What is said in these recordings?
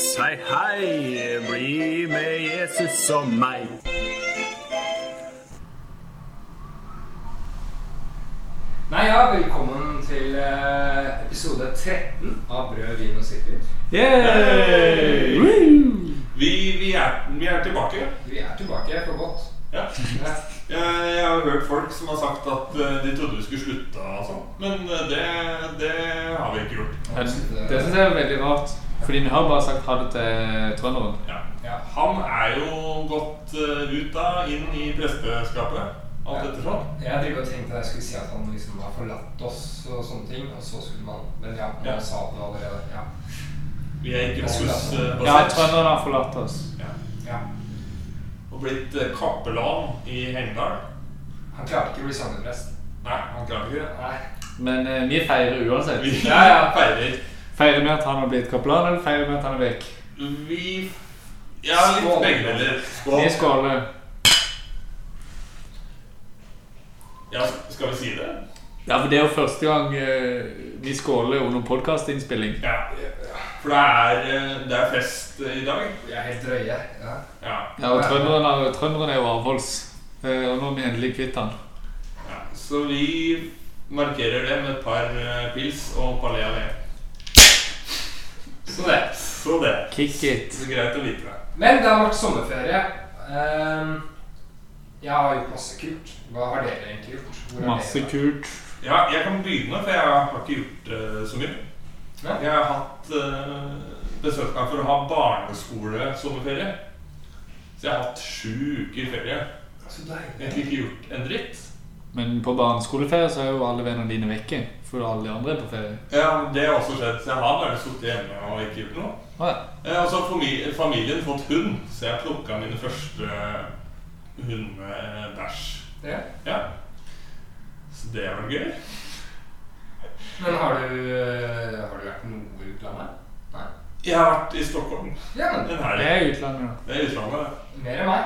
hei, hei, bli med Jesus og meg. Nei, ja, velkommen til eh, episode 13 av Brød, vin og sikker. Yay! Vi, vi, er, vi er tilbake. Vi er tilbake for godt. Ja. Ja. Jeg, jeg har hørt folk som har sagt at eh, de trodde vi skulle slutte og sånn. Men eh, det, det har vi ikke gjort. Det syns jeg er veldig rart. Fordi vi har bare sagt ha det til trønderen. Ja. Ja. Han er jo gått eh, ut da, inn i presteskapet. Alt Ja. ettersom. Jeg driver og tenkte jeg skulle si at han liksom har forlatt oss og sånne ting. Og så skulle man Men ja, man Ja. sa det allerede. Ja. Vi er ikke ha- Moses-basert. Ja, trønderen har forlatt oss. Ja. ja. Og blitt kappelan kapellan i Hengdal. Han klarte ikke å bli sogneprest. Nei, han klarte ikke det. Nei. Men eh, vi feirer uansett. Vi Ja, ja. feirer. Feirer vi at han har blitt kaplan, eller feirer vi at han er vekk? Vi Ja, litt Skål. begge deler. Vi skåler. Ja, skal vi si det? Ja, for det er jo første gang eh, vi skåler under podkastinnspilling. Ja. For det er, eh, det er fest i dag. Vi er helt drøye. Ja. Ja. Ja, og trønderen, er- trønderen er jo avholds. Eh, Og nå er vi endelig kvitt han. ja. Så vi markerer det med et par eh, pils og palé alé. Så det. Så det. Kick it. Så greit å vite. Men det har vært sommerferie. Ehm, jeg har gjort masse kult. Hva har dere egentlig gjort? Hvor har Masse dere vært? kult. Ja, jeg kan begynne, for jeg har ikke gjort eh, så mye. Ja. Jeg har hatt uh, besøkt meg for å ha barneskolesommerferie. Så jeg har hatt sju uker ferie. Så Jeg fikk deilig. egentlig ikke gjort en dritt. Men på barneskoleferie så er jo alle vennene dine vekke. For alle de andre er på ferie. Ja, Det har også skjedd, så jeg har bare sittet hjemme og ikke gjort noe. Ah, ja. Eh, Og så har fami- familien fått hund, så jeg plukka mine første hundebæsj. Ja. Ja. Så det var gøy. Men har du, eh, har du vært noe i utlandet? Nei. Jeg har vært i Stockholm Ja, men den Det er utlandet, ja. Det er utlandet. det. mer enn meg.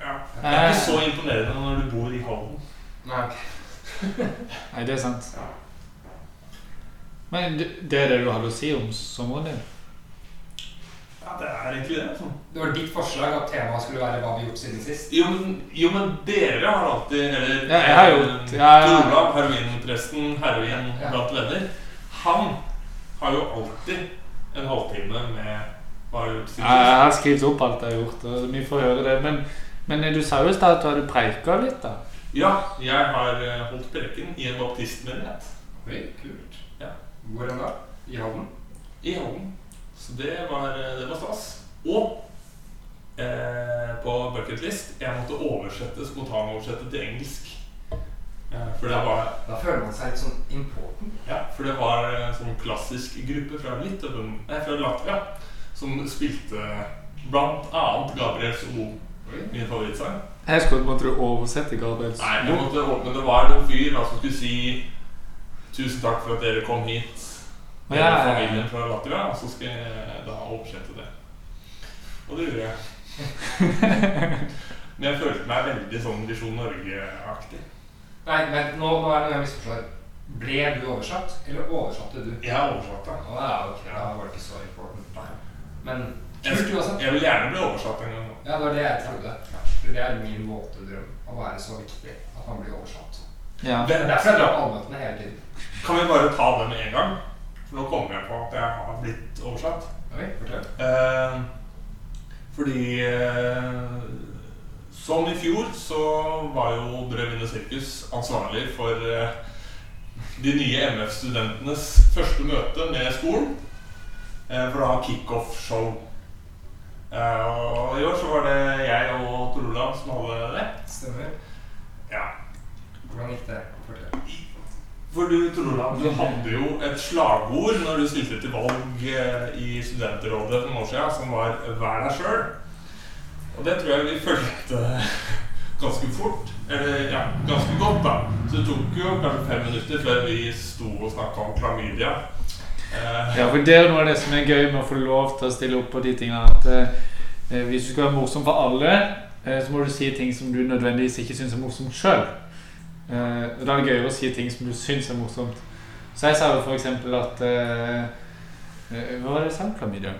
Ja. Det er ikke så imponerende når du bor i Halden. Nei. Nei, det er sant. Men det er det du hadde å si om sommeren din? Ja, det er egentlig det. Sånn. Det var ditt forslag at temaet skulle være hva vi har gjort siden sist. Jo, men, jo, men dere har alltid Eller Ja, jeg har gjort- ja, ja. Tor Olav, heroinpresten, heroin Ja. blant venner, han har jo alltid en halvtime med hva har gjort siden Ja, jeg har skrevet opp alt jeg har gjort, og vi får høre det. Men, men du sa jo i stad at du hadde preika litt, da. Ja, jeg har eh, holdt preken i en baptistmenighet Oi, kult. Hvor enn da? I Halden? i Halden. Så det var, eh, det var stas. Og eh, på bucketlist jeg måtte oversette spontanoversette til engelsk. Eh, for det var Da føler man seg litt sånn important. Ja, for det var en sånn klassisk gruppe fra Litauen, nei, fra Latvia som spilte blant annet Gabriels O, min favorittsang. Jeg skulle måtte du oversette Gabriels O. Nei, jeg måtte åpne Det var en fyr da, som skulle si Tusen takk for at dere kom hit. med ja, familien fra Latvia. Og så skal jeg da oversette det. Og det gjorde jeg. Men jeg følte meg veldig sånn Visjon Norge-aktig. Nei, vent, nå, nå er det noe jeg misforstår. Ble du oversatt, eller oversatte du? Jeg oversatte. Å ja, ok, da var det ikke så important. Nei. Men kult uansett. jeg vil gjerne bli oversatt en gang. nå. Ja, det var det jeg trodde. For det er min våte drøm. Å være så viktig at man blir oversatt. Ja. Derfor er derfor jeg drar på allmøtene hele tiden. Kan vi bare ta det med en gang? For nå kommer jeg på at jeg har blitt oversatt. Okay, fortell. Eh, fordi eh, Som i fjor så var jo Brødrene Sirkus ansvarlig for eh, de nye MF-studentenes første møte med skolen. Eh, for ha kickoff-show. Eh, og i år så var det jeg og Tor Olav som hadde det. Stemmer. Ja. Hvordan gikk det? For du, Torland, du hadde jo et slagord når du stilte til valg eh, i studentrådet for noen år siden, som var 'Vær deg sjøl'. Og det tror jeg vi fulgte ganske fort. Eller ja, ganske godt, da. Så det tok jo kanskje fem minutter før vi sto og snakka om klamydia. Eh, Ja, for Det er noe av det som er gøy med å få lov til å stille opp på de tingene. At eh, Hvis du skal være morsom for alle, eh, så må du si ting som du nødvendigvis ikke syns er morsomt sjøl. Eh, og da er det gøyere å si ting som du syns er morsomt. Så jeg sa jo f.eks. at eh, Hva var det jeg sa om klamydia?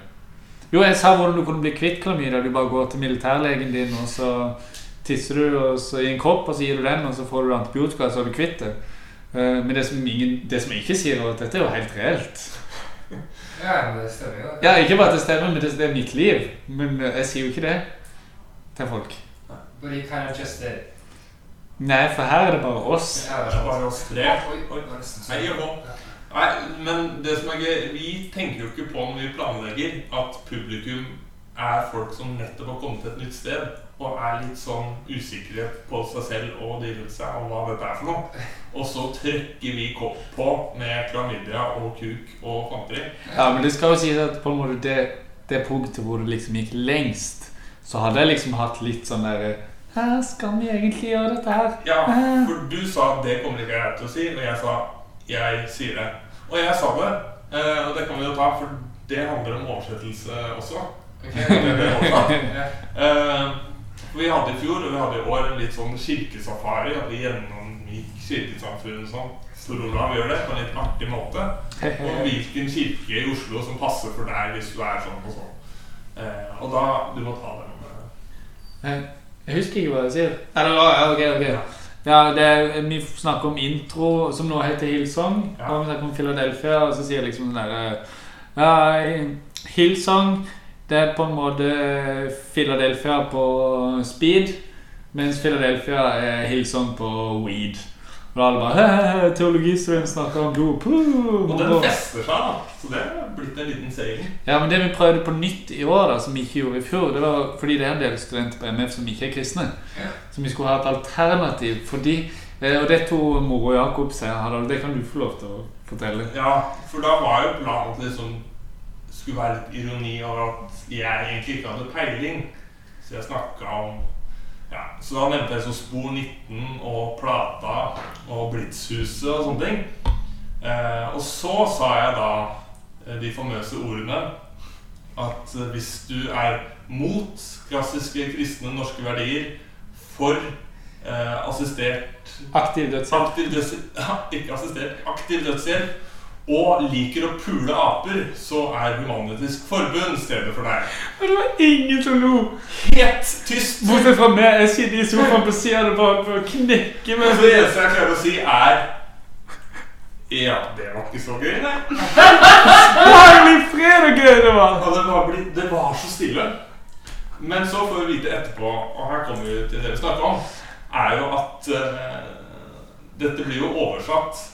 Jo, jeg sa hvordan du kunne bli kvitt klamydia. Du bare går til militærlegen din, og så tisser du så i en kopp, og så gir du den, og så får du antibiotika, og så er du kvitt det. Uh, men det som, ingen, det som jeg ikke sier, er at dette er jo helt reelt. Ja, det stemmer jo. Ja, ikke bare at det stemmer, men det, det er mitt liv. Men jeg sier jo ikke det til folk. But you kind of just did. Nei, for her er det bare oss. Det er bare oss tre. Oi, oi, det. Nei, men det som er gøy Vi tenker jo ikke på når vi planlegger, at publikum er folk som nettopp har kommet til et nytt sted og er litt sånn usikre på seg selv og de rundt seg og hva dette er for noe. Og så trykker vi kopp på med klamydia og kuk og fanteri. Ja, men det skal jo sies at på en måte det, det punktet hvor det liksom gikk lengst, så hadde jeg liksom hatt litt sånn derre Hæ, skal vi egentlig gjøre dette her? Ja, for du sa at det kommer ikke jeg til å si, og jeg sa jeg sier det. Og jeg sa det, eh, og det kan vi jo ta, for det handler om oversettelse også. Ok. Det ble oversatt. Eh, vi hadde i fjor og vi hadde i år en litt sånn kirkesafari. At vi gjennomgikk kirkesamfunn sånn. Storolav gjør det på en litt artig måte. Og hvilken kirke i Oslo som passer for deg hvis du er sånn og sånn. Eh, og da Du må ta den. eh. Jeg husker ikke hva jeg sier. Eller, ja, ok, ok. Ja, det er, vi snakker om intro, som nå heter Hillsong. Ja. Og vi snakker om Philadelphia, og så sier jeg liksom sånn derre Ja, Hillsong, det er på en måte Philadelphia på speed, mens Philadelphia er Hillsong på weed. Og er alle bare «Hæ, Teologistudenten snakker om blod. Puh, Og den fester seg, da. Så det er blitt en liten seier. ja, men det vi prøvde på nytt i år, da, som vi ikke gjorde i fjor, det var fordi det er en del studenter på MF som ikke er kristne. Ja. Så vi skulle ha et alternativ fordi eh, Og det tok Moro Jakob seg av. Det kan du få lov til å fortelle. Ja, for da var jo planen at det liksom skulle være litt ironi over at jeg egentlig ikke hadde peiling. Så jeg snakka om Så da nevnte jeg så Spor 19 og Plata og Blitzhuset og sånne ting. Eh, og så sa jeg da eh, de famøse ordene at eh, hvis du er mot klassiske kristne norske verdier, for eh, assistert Aktiv dødshjelp. Aktiv dødshjelp ja, Ikke assistert, aktiv dødshjelp og liker å pule aper, så er Human-Etisk Forbund stedet for deg. Men det var ingen som lo! Helt tyst! Bortsett fra meg. Jeg sitter i sofaen på sida og bare å knekke meg. Så det eneste jeg klarer å si, er Ja, det var ikke så gøy, nei. Herlig fred og gøy det var! Og det var, blitt, det var så stille. Men så får vi vite etterpå, og her kommer vi til det vi snakker om, er jo at uh, dette blir jo oversatt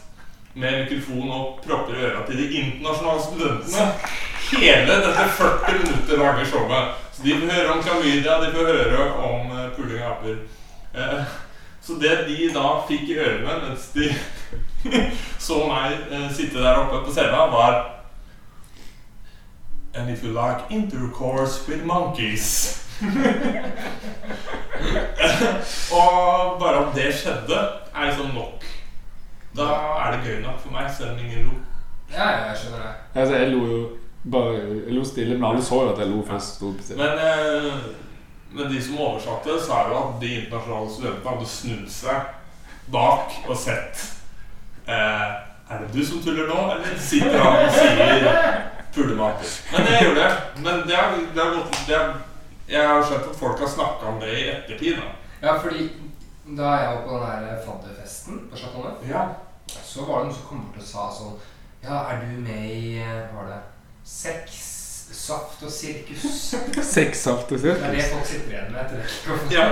med mikrofon og propper i øra til de internasjonale studentene. Hele dette 40 minutter lange showet. Så de får høre om klamydia, de får høre om uh, puling av aper. Uh, så det de da fikk i ørene mens de så meg uh, sitte der oppe på scenen, var And if you like intercourse with monkeys Og bare at det skjedde, er liksom nok. Da er det gøy nok for meg, selv om ingen lo. Ja, jeg skjønner det. Altså, jeg lo jo bare Jeg lo stille, men alle så jo at jeg lo først. Men, eh, men de som oversatte, sa jo at de internasjonale studentene hadde snudd seg bak og sett eh, Er det du som tuller nå, eller sitter han og sier pulemater? Men det gjorde jeg. Men det har, det har gått det har, Jeg har skjønt at folk har snakka om det i ettertid. da Ja, fordi da jeg var på den der fadderfesten på Chateau Ja. så var det noen som kom bort og sa sånn Ja, er du med i eh, var det Sex, saft og sirkus? Sex, saft og Det er det folk sitter igjen med etter det. ja.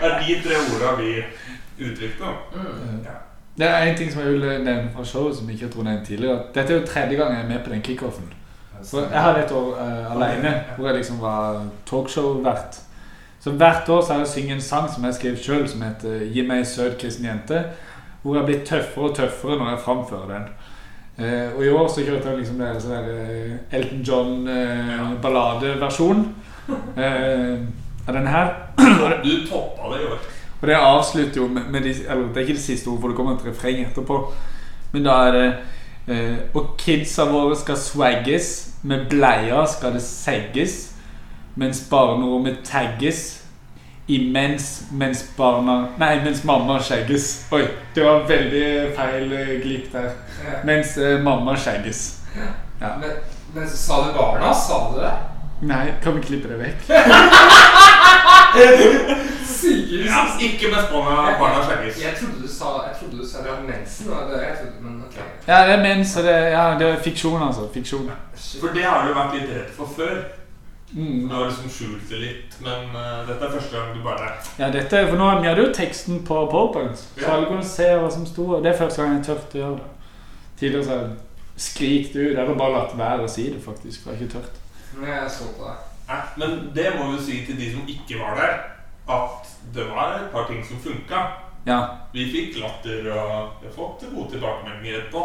Det er de tre orda vi uttrykte. Mm. Det er en ting som jeg vil nevne fra showet som jeg ikke tror nevnt tidligere. Dette er jo tredje gang jeg er med på den kickoffen. For jeg hadde et år uh, alene hvor jeg liksom var talkshow-vert. Så hvert år så har jeg synget en sang som jeg skrev sjøl, som heter 'Gi meg ei søt kristen jente'. hvor jeg blir tøffere og tøffere når jeg framfører den. Eh, og i år så kjørte jeg liksom sånn der eh, Elton John-balladeversjon eh, av den her. Du toppa det i år. Og det avslutter jo med, med de, eller Det er ikke det siste ordet, for det kommer et refreng etterpå. Men da er det eh, Og kidsa våre skal swagges, med bleia skal det segges, mens barnerommet tagges. Imens mens barna Nei, mens mamma skjegges. Oi, det var veldig feil eh, glipp der. Ja. Mens eh, mamma skjegges. Ja. Men, men sa du barna? Sa du det? Nei, kan vi klippe det vekk? Sikkert. Ja, ikke mens barna, barna skjegges. Jeg trodde du sa Jeg trodde du sa det var mensen. Det, jeg trodde, men ok. Ja, det er mens, og det, ja, det er fiksjon, altså. Fiksjon. For det har du vært litt redd for før. Mm. Du har liksom skjult det litt, men uh, dette er første gang du bare Ja, dette, for nå Vi hadde jo teksten på PowerPoint, så Ja. alle kunne se hva som sto. og Det er første gang jeg tørte å gjøre det. Tidligere så skrik det ut. Jeg har bare latt være å si det, faktisk. For jeg har ikke tørt. Men jeg så på deg. Ja, Men det må vi si til de som ikke var der, at det var et par ting som funka. Ja. Vi fikk latter og vi har fått gode tilbakemeldinger etterpå.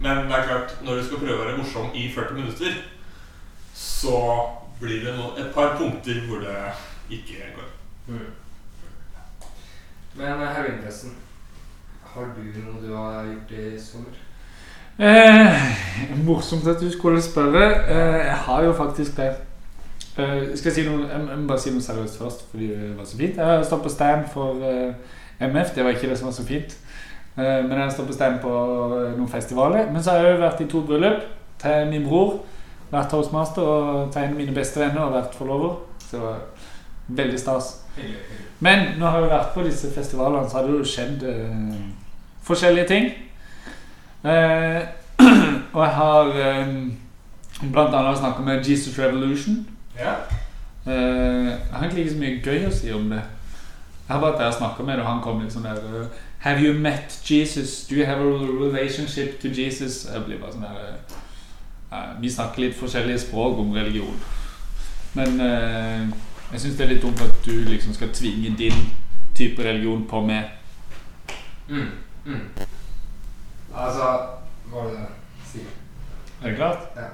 Men det er klart, når du skal prøve å være morsom i 40 minutter, så blir det et par punkter hvor det ikke går. Men eh, heroinpressen, har du noe du har gjort i sommer? Eh, morsomt at du skulle spørre. Eh, jeg har jo faktisk det. Eh, skal jeg, si noe, jeg må bare si noe seriøst først, fordi det var så fint. Jeg har stått på stand for eh, MF. Det var ikke det som var så fint. Eh, men jeg har stått på stand på noen festivaler. Men så har jeg jo vært i to bryllup til min bror. Vært toastmaster og tegnet mine beste venner og vært forlover. Så det var veldig stas. Men når jeg har vært på disse festivalene, så har det jo skjedd eh, forskjellige ting. Eh, og jeg har eh, annet snakket med Jesus Revolution. Ja. Eh, jeg har egentlig ikke så mye gøy å si om det. Jeg har bare snakka med det, og han kom liksom der eh, Have you met Jesus? Do you have a relationship to Jesus? Jeg blir bare sånn der eh, Vi snakker litt forskjellige språk om religion. Men eh, jeg syns det er litt dumt at du liksom skal tvinge din type religion på meg. Mm. Mm. Altså Hva var det du sier? Er det klart? Ja.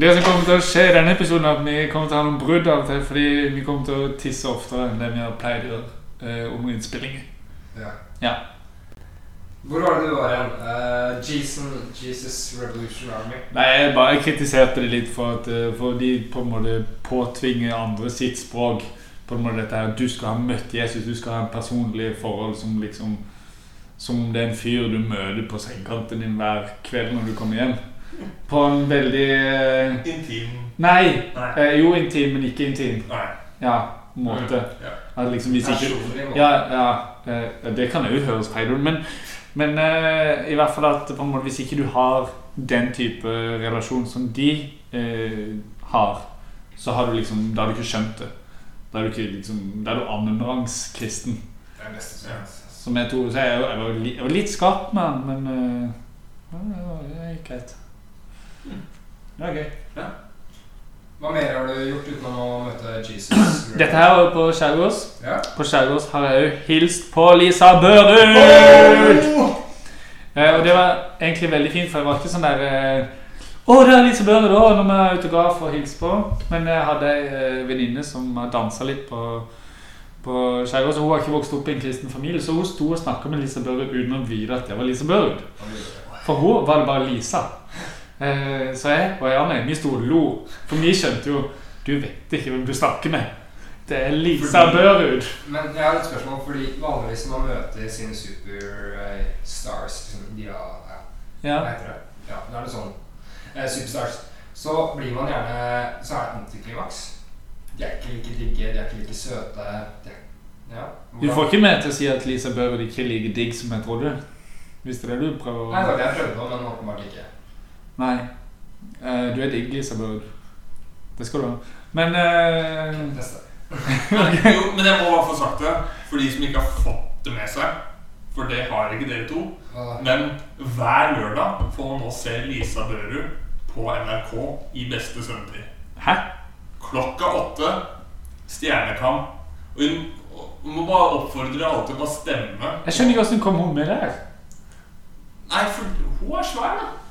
Det som kommer til å skje i denne episoden, er at vi kommer til å ha noen brudd av og til, fordi vi kommer til å tisse oftere enn det vi har pleid å gjøre eh, under innspillinger. Ja. Ja. Hvor var det du var igjen? Uh, Jesus, Jesus Revolution Army. Nei, jeg bare kritiserte det litt for at eh, for de på en måte påtvinger andre sitt språk. På en måte dette her, Du skal ha møtt Jesus, du skal ha en personlig forhold som liksom Som om det er en fyr du møter på sengekanten din hver kveld når du kommer hjem. På en veldig uh, Intim Nei! Nei. Uh, jo, intim, men ikke intim. Nei. Ja, måte. Ja. At liksom hvis ikke Ja, ja eh, det kan jo høres feil ut, men, men eh, i hvert fall at måte, hvis ikke du har den type relasjon som de eh, har, så har du liksom Da har du ikke skjønt det. Da er du ikke liksom Da er du annenrangs kristen. Det er nesten beste som jeg tror Så jeg, jeg, var, li- jeg var litt skarp med han, men eh, det gikk greit. Det var gøy. Hva mer har du gjort utenom å møte Jesus? Dette her var på Skjærgårds. Ja. På Skjærgårds har jeg òg hilst på Lisa Børud! Eh, og det var egentlig veldig fint, for jeg var ikke sånn der eh, Å, det er Lisa Børud, da! Når vi er autograf og hilse på. Men jeg hadde ei eh, venninne som dansa litt på, på Skjærgårds. Hun har ikke vokst opp i en kristen familie, så hun sto og snakka med Lisa Børud uten å vite at det var Lisa Børud. For hun var det bare Lisa. Eh, så jeg og Janne vi sto og lo, for vi skjønte jo Du vet ikke hvem du snakker med. Det er Lisa Børud. Men jeg har et spørsmål, fordi vanligvis når man møter sine superstars liksom, de har, ja, Ja. Det? Ja, da er det sånn. Eh, superstars. Så blir man gjerne Så er det antiklimaks. De er ikke like digge, de er ikke like søte. De er, ja. Du får ikke meg til å si at Lisa Børud ikke er like digg som jeg trodde. Hvis det er det du prøver å Nei, jeg prøvde men åpenbart ikke. Nei. Uh, du er digg, Lisa Børud. Det skal du ha. Men uh, Neste. Jo, men jeg må bare få sagt det for de som ikke har fått det med seg. For det har ikke dere to. Men hver lørdag får man nå se Lisa Børud på NRK i beste søvntid. Hæ? Klokka åtte, Stjernekamp Og hun må bare oppfordre alle til å bare stemme. Jeg skjønner ikke hvordan kom hun med der. Nei, for hun er svær, da.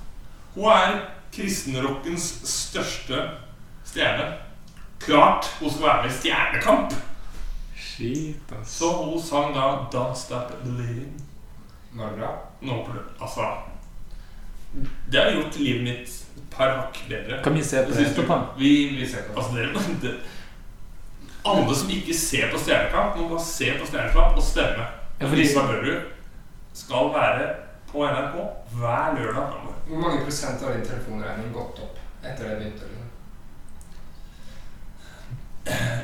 Hun er kristenrockens største stjerne. Klart hun skal være med i Stjernekamp. Shit, ass. Så hun sang da 'Don't Stop Believing'. Var det bra? Nå. Altså Det har gjort livet mitt et par hakk bedre. Kan vi se på det du? Vi, Vi ser på det. altså, dere, det, alle som ikke ser på Stjernekamp, må bare se på Stjernekamp og stemme. Ja, fordi- Lisa Børrud skal være på NRK hver lørdag framover. Hvor mange prosent av din telefonregning gått opp etter det begynte? Liksom?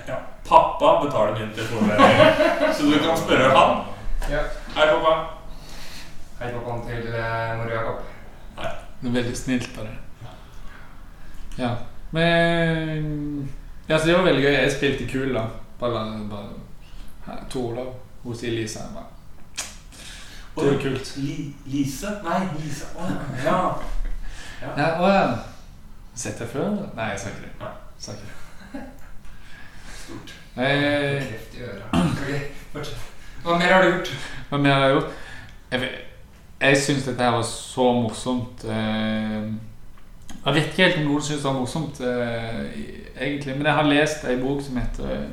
Ja. Pappa betaler min telefonregning, så du kan spørre han. Ja. Hei, pappa. Hei, pappaen til eh, Mor Jakob. Det er veldig snilt av deg. Ja. Men Ja, så det var veldig gøy. Jeg spilte kul, da. Bare, bare her, år, da. hos Elisa. Bare. Det er kult. Li, Lise? Nei, Lise. Å ja. ja. Ja, å ja. Sett deg før? Nei, jeg sa ikke det. Nei. Sa ikke det. Stort. Eh, Kreft i øret. Ok, fortsett. Hva mer har du gjort? Hva mer har jeg gjort? Jeg, jeg syns dette her var så morsomt. eh, Jeg vet ikke helt om noen syns det var morsomt, eh, egentlig. Men jeg har lest ei bok som heter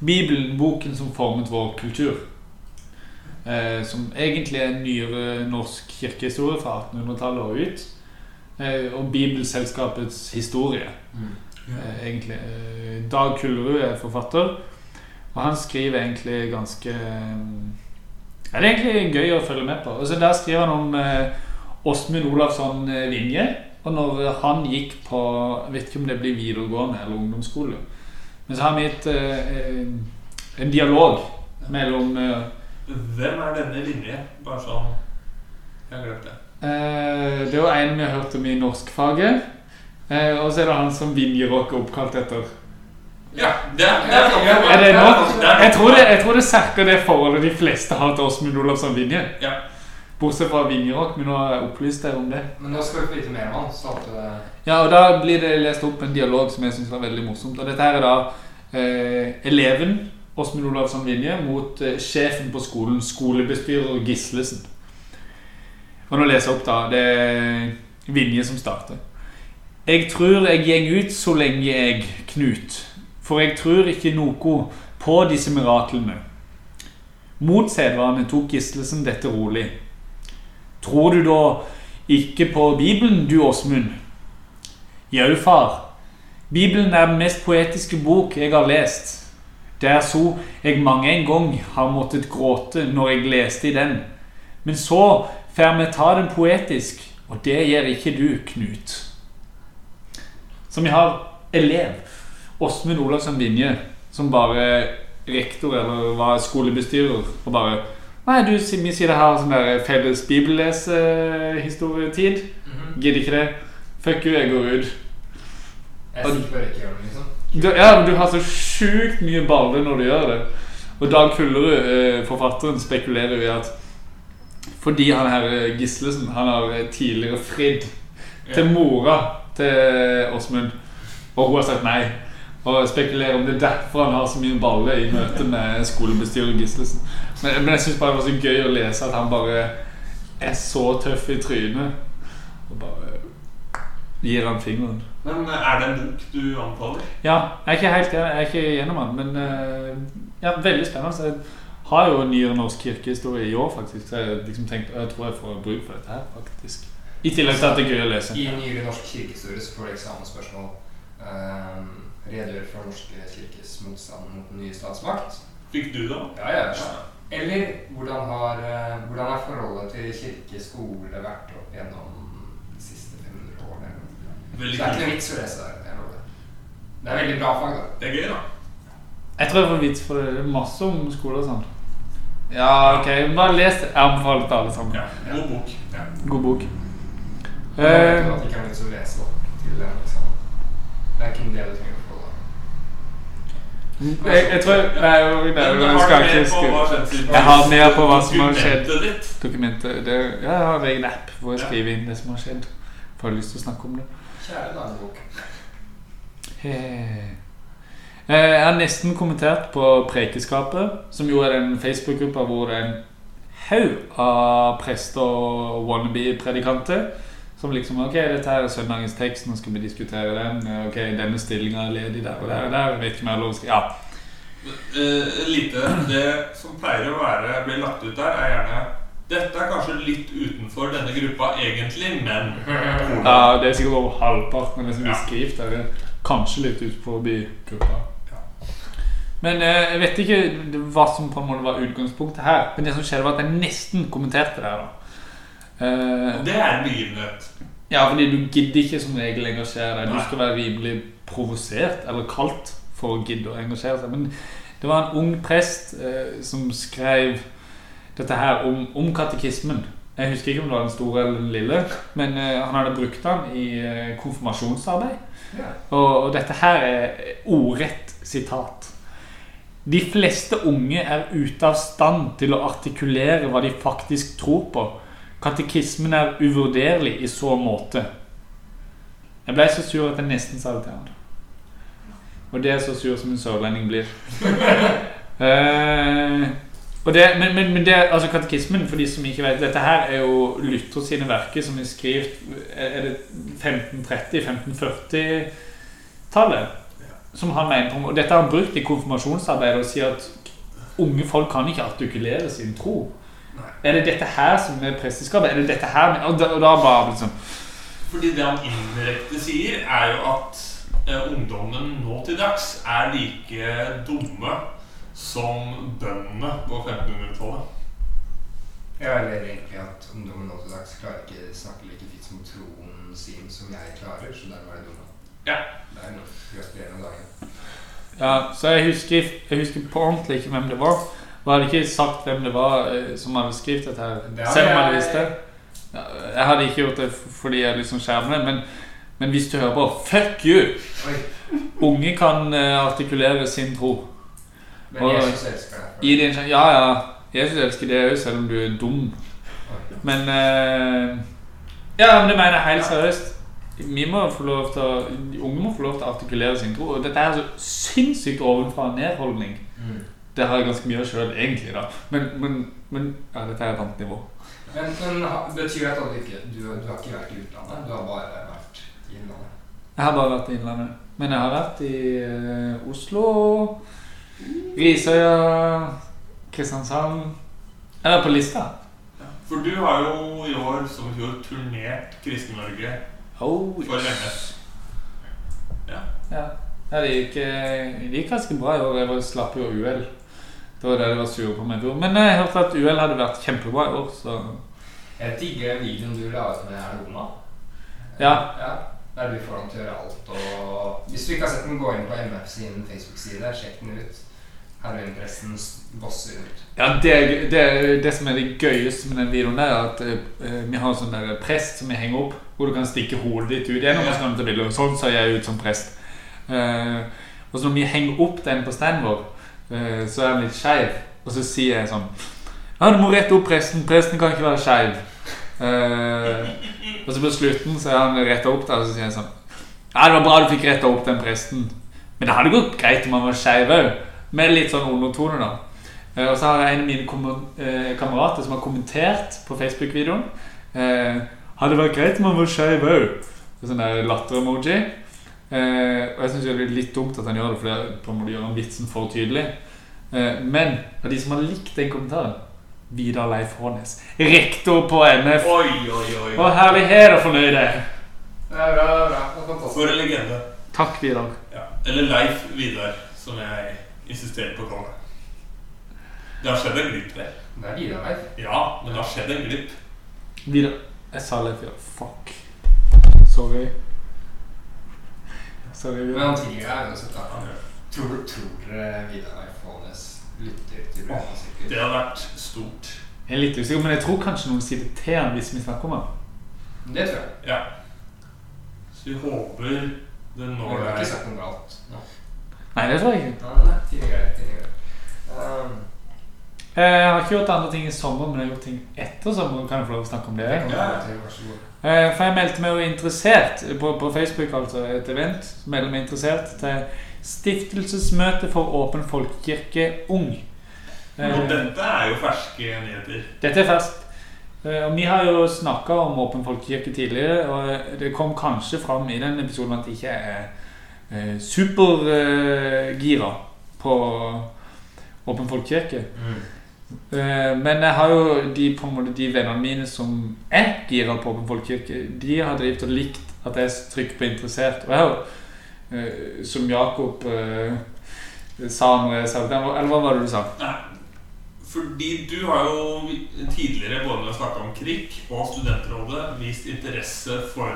'Bibelen boken som formet vår kultur'. Eh, Som egentlig er en nyere norsk kirkehistorie fra 1800-tallet og ut. Eh, Og Bibelselskapets historie eh, egentlig. Eh, Dag Kullerud er forfatter, og han skriver egentlig ganske eh, ja, Det er egentlig gøy å følge med på. Og så Der skriver han om eh, Åsmund Olavsson Vinje. Og når han gikk på Jeg vet ikke om det blir videregående eller ungdomsskole. Men så har vi et, eh, en dialog mellom eh, Hvem er denne linje? Bare sånn Jeg har glemt det. eh, Det var en vi har hørt om i norskfaget. Eh, og så er det han som Vinjerock er oppkalt etter. Ja, det er, det er, Ja, Er det Jeg tror det, jeg tror det serker det forholdet de fleste har til Åsmund Olavsson Vinje. Ja. Bortsett fra Vinjerock, men nå har jeg opplyst dere om det. Men nå skal vi få vite mer om han. Så at, eh, Ja, og Da blir det lest opp en dialog som jeg syns var veldig morsomt. Og Dette her er da eh, eleven Åsmund Olavsson Vinje mot eh, sjefen på skolen, skolebestyrer Gislesen. Og nå leser jeg opp, da. Det er Vinje som starter. Jeg tror jeg gjeng ut så lenge jeg Knut, for jeg tror ikke noe på disse miraklene. Mot sedvane tok Gislesen dette rolig. Tror du da ikke på Bibelen, du Åsmund? Jau, far. Bibelen er den mest poetiske bok jeg har lest. Det er så jeg mange en gang har måttet gråte når jeg leste i den. Men så får vi ta den poetisk, og det gjør ikke du, Knut. Så vi har elev Åsmund Olavsson Vinje, som bare rektor eller var skolebestyrer, og bare Nei, du, vi sier det her sånn der felles bibellesehistorietid. mhm. Gidder ikke det. Fuck you, jeg går ut. Jeg skal bare ikke gjøre det, liksom. Du, ja, men du har så sjukt mye baller når du gjør det. Og Dag Kullerud, eh, forfatteren, spekulerer jo i at fordi han her eh, Gislesen Han har eh, tidligere fridd til mora til Åsmund, og hun har sagt nei. Og spekulerer om det er derfor han har så mye baller i møte med skolebestyrer Gislesen. Men, men jeg syns bare det var så gøy å lese at han bare er så tøff i trynet. Og bare gir han fingeren. Men eh, er det en bok du anbefaler? Ja, jeg er ikke helt jeg er ikke gjennom den, men eh, ja, veldig spennende. Så jeg har jo nyere norsk kirkehistorie i år, faktisk. Så jeg liksom tenkte, jeg tror jeg får bruk for dette her, faktisk. I tillegg til at det er gøy å lese. I nyere norsk kirkehistorie så får du eksamensspørsmål. Um, redegjør for norske kirkes motstand mot den nye statsmakt. Fikk du det? Ja, ja. Eller hvordan har, hvordan har forholdet til kirke skole vært opp gjennom de siste 500 årene? Så Veldig det er ikke noe vits å lese det. Det er veldig bra fag, da. Det er gøy, da. Jeg tror jeg får vits for det. Det er masse om skole og sånn. Ja, ok. Bare les det. Jeg anbefaler det til alle sammen. Ja, God bok. Ja. God bok. Eh, at det ikke er vits å lese opp til den eksamen. Det er ikke en del du trenger å få, da. jeg, jeg tror jeg, nei, jeg, jeg, skal ikke skrive Jeg har mer på hva som har skjedd. dokumentet ditt? dokumentet. Det, ja, jeg har en egen app hvor jeg skriver inn det som har skjedd. For jeg har lyst til å snakke om det. Kjære dagbok. Eh, Eh, Jeg har nesten kommentert på Prekeskapet, som jo er den Facebook-gruppa hvor det er en haug av prester og wannabe-predikanter. Som liksom Ok, dette her er søndagens tekst, nå skal vi diskutere den. Ok, denne stillinga er ledig der og der og der. Vet ikke om jeg har lov å skrive Ja. Uh, lite. Det som pleier å være blir lagt ut der, er gjerne Dette er kanskje litt utenfor denne gruppa egentlig, men ja det er sikkert over halvparten av det som blir skrevet er Kanskje litt utenfor gruppa. Men eh, jeg vet ikke hva som på en måte var utgangspunktet her. Men det som skjedde, var at jeg nesten kommenterte det her. da. Eh, Og det er en begivenhet. Ja, fordi du gidder ikke som regel engasjere deg. Du skal være rimelig provosert eller kalt for å gidde å engasjere seg. Men det var en ung prest eh, som skrev dette her om, om katekismen. Jeg husker ikke om det var den store eller den lille, men uh, han hadde brukt den i uh, konfirmasjonsarbeid. Yeah. Og, og dette her er ordrett sitat. De fleste unge er ute av stand til å artikulere hva de faktisk tror på. Katekismen er uvurderlig i så måte. Jeg ble så sur at jeg nesten sa det til han. Og det er så sur som en sørlending blir. Og det, men, men, men det, altså katekismen, for de som ikke vet Dette her er jo Luther sine verker som er skrevet Er det 1530-1540-tallet? Som han mente om Og dette har han brukt i konfirmasjonsarbeidet og sier at unge folk kan ikke artikulere sin tro. Nei. Er det dette her som er presteskapet? Er det dette her Og da, og da bare liksom Fordi det han indirekte sier, er jo at eh, ungdommen nå til dags er like dumme som bøndene på 1500-tallet. Ja, eller egentlig at ungdommen nå til dags klarer ikke snakke like fint som troen sin som jeg klarer, så dermed er det dumme. Ja. Det er noe gratulerende dagen. Ja, så jeg husker, jeg husker på ordentlig ikke hvem det var. Og hadde ikke sagt hvem det var eh, som hadde skrevet dette her. Det Selv om jeg hadde visst det. Ja, jeg hadde ikke gjort det fordi jeg liksom skjermer det, men, men hvis du hører på Fuck you! Oi, Unge kan eh, artikulere sin tro. Men Jesus elsker deg. Din Ja, ja. Jesus elsker deg òg, selv om du er dum. Men eh, Ja, men det mener jeg helt seriøst. Vi må få lov til å, de Unge må få lov til å artikulere sin tro. Og dette er så sinnssykt ovenfra og ned-holdning. Mm. Det har jeg ganske mye av sjøl, egentlig. da Men, men, men ja, dette er et annet nivå. Men, men betyr det at du ikke du, du har ikke vært i utlandet? Du har bare vært i innlandet? Jeg har bare vært i Innlandet. Men jeg har vært i uh, Oslo, Risøya, Kristiansand Jeg er på lista. For du har jo i år som i fjor turnert Kristen-Norge Oh, for MS. Ja. ja det, gikk, eh, det gikk ganske bra i år. Jeg var slapp jo av uhell. Det var det de var sure på meg i fjor. Men jeg hørte at uhell hadde vært kjempebra i år, så Jeg digger videoen du la ut med Lona. Ja. ja. Der du får ham til å gjøre alt. Og hvis du ikke har sett den, gå inn på MF sin Facebook-side. Sjekk den ut. Heroinpresten bosser ut. Ja, det, det, det som er det gøyeste med den videoen, der, er at uh, vi har en sånn der prest som vi henger opp, hvor du kan stikke hodet ditt ut gjennom. og så kan. Sånn ser jeg ut som prest. Uh, og så når vi henger opp den på standen vår, uh, så er den litt skeiv. Og så sier jeg sånn Ja, du må rette opp presten. Presten kan ikke være skeiv. Og så på slutten så er han retta opp der, og så sier jeg sånn Ja, det var bra du fikk retta opp den presten. Men det hadde gått greit om han var skeiv òg. Med litt sånn undertone, da. Eh, og så har jeg en av mine eh, kamerater som har kommentert på Facebook-videoen. Eh, hadde vært greit om han var skeiv òg? Sånn latter-emoji. Eh, og jeg syns det er litt dumt at han gjør det, for det på en måte gjør han vitsen for tydelig. Eh, men av de som har likt den kommentaren Vidar Leif Hånes. Rektor på NF. Oi, oi, oi. Og herlighet og fornøyde. Er bra, er bra. Er. For en legende. Takk, Vidar. Ja. Eller Leif Vidar, som jeg insisterer på Kål. det. Det har skjedd en glipp der. Det er Vidar. Ja, men det har skjedd en glipp. Vidar. Jeg sa Leif Vidar. Fuck. Sorry. Sorry, Men Vidar. han tilgir deg uansett. Tror, tror dere Vidar Leif Hånes lytter til Det Brønnøysirkel? hadde vært stort. Jeg er litt usikker, men jeg tror kanskje noen sier det til han hvis vi snakker om ham. Det tror jeg. Ja. Så vi håper det når Vi når har ikke sagt noe galt. nå. Nei, det tror jeg ikke. Nei, nei, tidligere, greit. Um, Jeg har ikke gjort andre ting i sommer, men jeg har gjort ting etter sommer. Kan jeg få lov å snakke om det? det Ja. være vær så god. Eh, For jeg meldte meg jo interessert på, på Facebook, altså et event. Meldte meg interessert til Stiftelsesmøte for Åpen folkekirke Ung. Eh, Og dette er jo ferske nyheter. Dette er ferskt. Eh, Og vi har jo snakka om Åpen folkekirke tidligere, og det kom kanskje fram i den episoden at det ikke er eh, supergira på Åpen folkekirke. Eh, Men jeg har jo de, på en måte, de vennene mine som er gira på Åpen folkekirke, de har drevet og likt at jeg trykker på 'interessert'. Og jeg har jo, eh, som Jakob eh, sa når jeg sa det Eller hva var det du sa? Nei, fordi du har jo tidligere, både når vi snakka om KRIK og Studentrådet, vist interesse for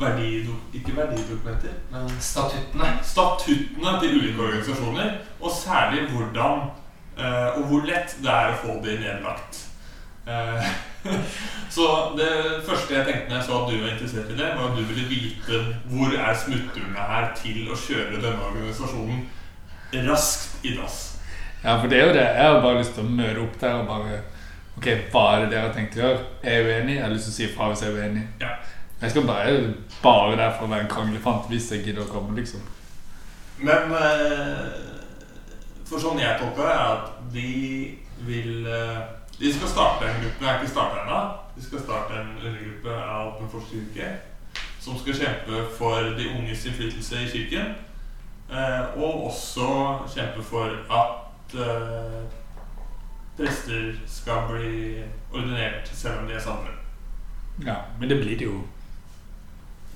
eh, verdido, ikke verdidokumenter, men Statuttene. statuttene til ulike organisasjoner. Og særlig hvordan eh, og hvor lett det er å få de nedlagt. Eh, så det første jeg tenkte når jeg så at du var interessert i det, var at du ville vite hvor er smutthullene her til å kjøre denne organisasjonen raskt i dass. Ja, for det er jo det. Jeg har bare lyst til å møre opp der og bare Ok, hva er det dere har tenkt å gjøre? Er jeg uenig? Jeg har lyst til å si fra hvis jeg er uenig. Ja. Jeg skal bare bare der for å være en kranglefant hvis jeg gidder å komme, liksom. Men eh, For sånn jeg tolker det, er at de vil eh, De skal starte en gruppe. Jeg er ikke starta ennå. De skal starte en undergruppe av Åpen forskerkirke som skal kjempe for de unges innflytelse i kirken. Eh, og også kjempe for at prester skal bli ordinert selv om de er samlet. Ja, Men det blir det jo.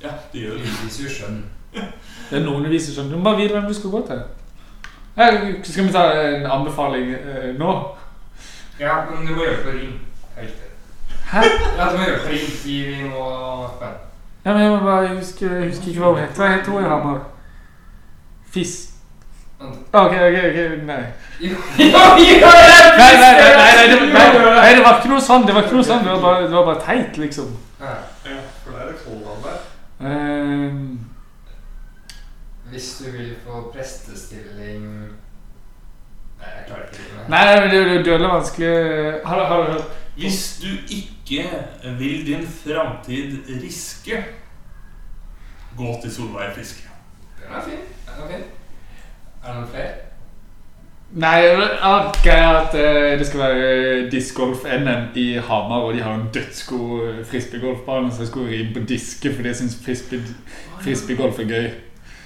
Ja, det gjør det. Det viser jo skjønn. Det er noen viser skjønn. Du må bare vite hvem du skal gå til. Her, skal vi ta en anbefaling eh, nå? Ja, men du må gjøre det på rim. Helt til. Hæ? Ja, du må gjøre det på rim. Vi, vi må Ja, men jeg må bare huske, jeg husker ikke hva hun heter. Hva heter hun i Hamar? Fiss. Ok, ok, ok, nei. Jo, jo, det! Nei, nei, nei, nei, nei, det, nei, nei, det var ikke noe sånn. Det var ikke noe sånn. Det var bare, det var bare teit, liksom. Ja. Ja, for det er det hold der. Ehm, Hvis du vil få prestestilling Nei, jeg klarer ikke det. nei, det er dødelig vanskelig. Har du hørt? Hvis du ikke vil din framtid riske, gå til Solveig Fiske. Den er fin. Den er fin. Er det noen flere? Nei, greia er at eh, det skal være discgolf-NM i Hamar, og de har en dødsgod eh, frisbeegolfbane, så jeg skulle ri på diske, fordi jeg syns frisbee, frisbeegolf er gøy.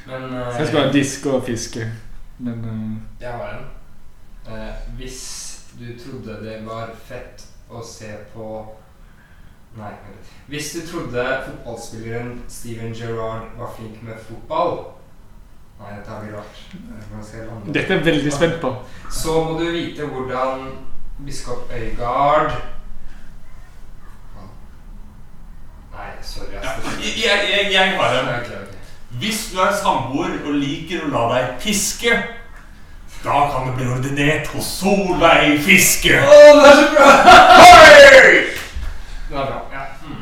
Men Så jeg skal ha diske og fiske. Men uh, Jeg har en. Eh, hvis du trodde det var fett å se på Nei. Hvis du trodde fotballspilleren Steven Gerrard var flink med fotball Nei, dette blir rart. Dette er jeg veldig spent på. Så må du vite hvordan biskop Øygard Nei, sorry. Jeg, jeg, jeg, jeg har en. Ok, ok. Hvis du er samboer og liker å la deg piske, da kan du bli ordinert hos Solveig Fiske. Å, det er så bra! Hei! Det er bra. Ja. Mm.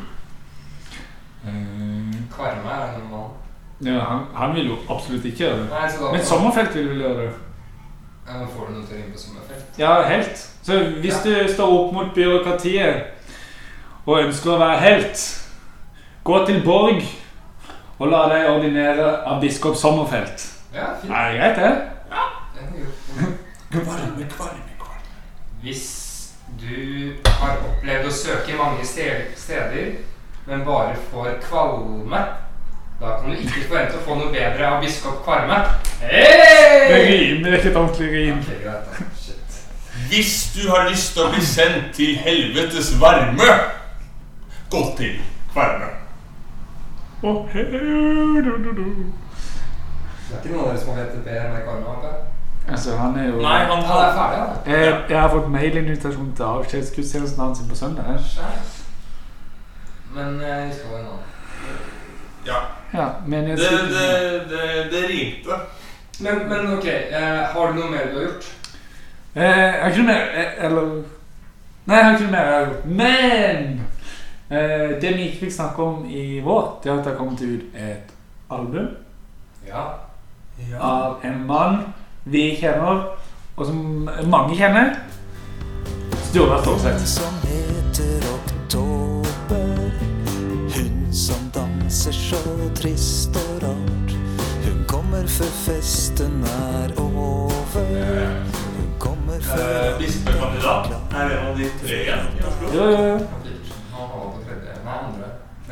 Eh, Kvarme er en mann. Ja, han, han vil jo absolutt ikke gjøre det. Nei, da Men Sommerfelt vil vel gjøre det. Ja, men Får du noe til på sommerfelt? Ja, helt. Så hvis du står opp mot byråkratiet og ønsker å være helt, gå til Borg og la deg ordinere av biskop Sommerfelt. Ja, fint. Er det greit, det? Ja, jo. Kvarme, kvarme, kvarme. Hvis du har opplevd å søke mange steder, men bare får kvalme, da kan du ikke forvente å få noe bedre av biskop Kvarme. Hey! det rimer ikke et ordentlig rim. Ok, greit da. Shit. Hvis du har lyst til å bli sendt til helvetes varme, gå til Kvarme. Oh, hey, du, du, du. Det er ikke noen av dere som har bedre med Kvarme? Altså, han er jo Nei, han Han er ferdig, han. jeg, jeg har fått mailinvitasjon til avskjedsgudstjenesten hans på søndag. Men jeg vi skal ha en annen. Ja, Ja, men jeg det, det, det, det rimte. Men, men ok, eh, har du noe mer du har gjort? Eh, jeg har ikke noe mer eh, Eller Nei, jeg har ikke noe mer jeg har gjort. Men eh, det vi ikke fikk snakke om i vår, det er at det har kommet ut et album Ja. av en mann vi kjenner, og som mange kjenner. Sturla Storseth. Danser så trist og rart Hun kommer før festen er over. Hun Kommer Eh, før Bispekandidat er en av de tre igjen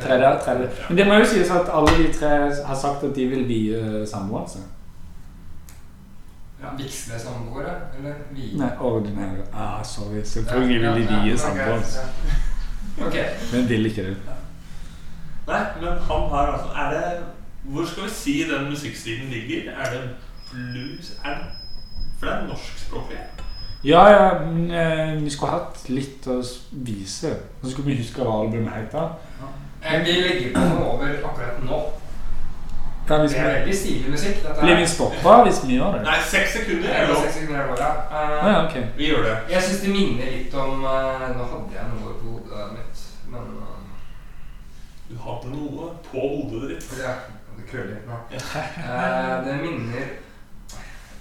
tredje. Tredje. Men det må jo sies at alle de tre har sagt at de vil vie samboer. Altså. Ja. Vigsle samboere, eller vi? Nei, ordinære. Ah, sorry. Selvfølgelig vil de vie samboeren sin. Men vil ikke det. Nei, men han har altså Er det Hvor skal vi si den musikkstilen ligger? Er det blues? Er det For det er norskspråklig. Ja, ja, men eh, vi skulle hatt litt å vise. Så skulle vi huske hva albumet heter. Ja. Vi legger på noe over akkurat nå. Ja, hvis Det er veldig stilig musikk. Dette blir er- vi stoppa hvis vi gjør det? Nei, seks sekunder er Det er lov. ja. sekunder er bare, Ah, eh, ja, okay. Vi gjør det. Jeg syns det minner litt om uh, Nå hadde jeg noe på hodet mitt, men eh, Du hadde noe på hodet ditt. Ja, det krøller litt nå. uh, det minner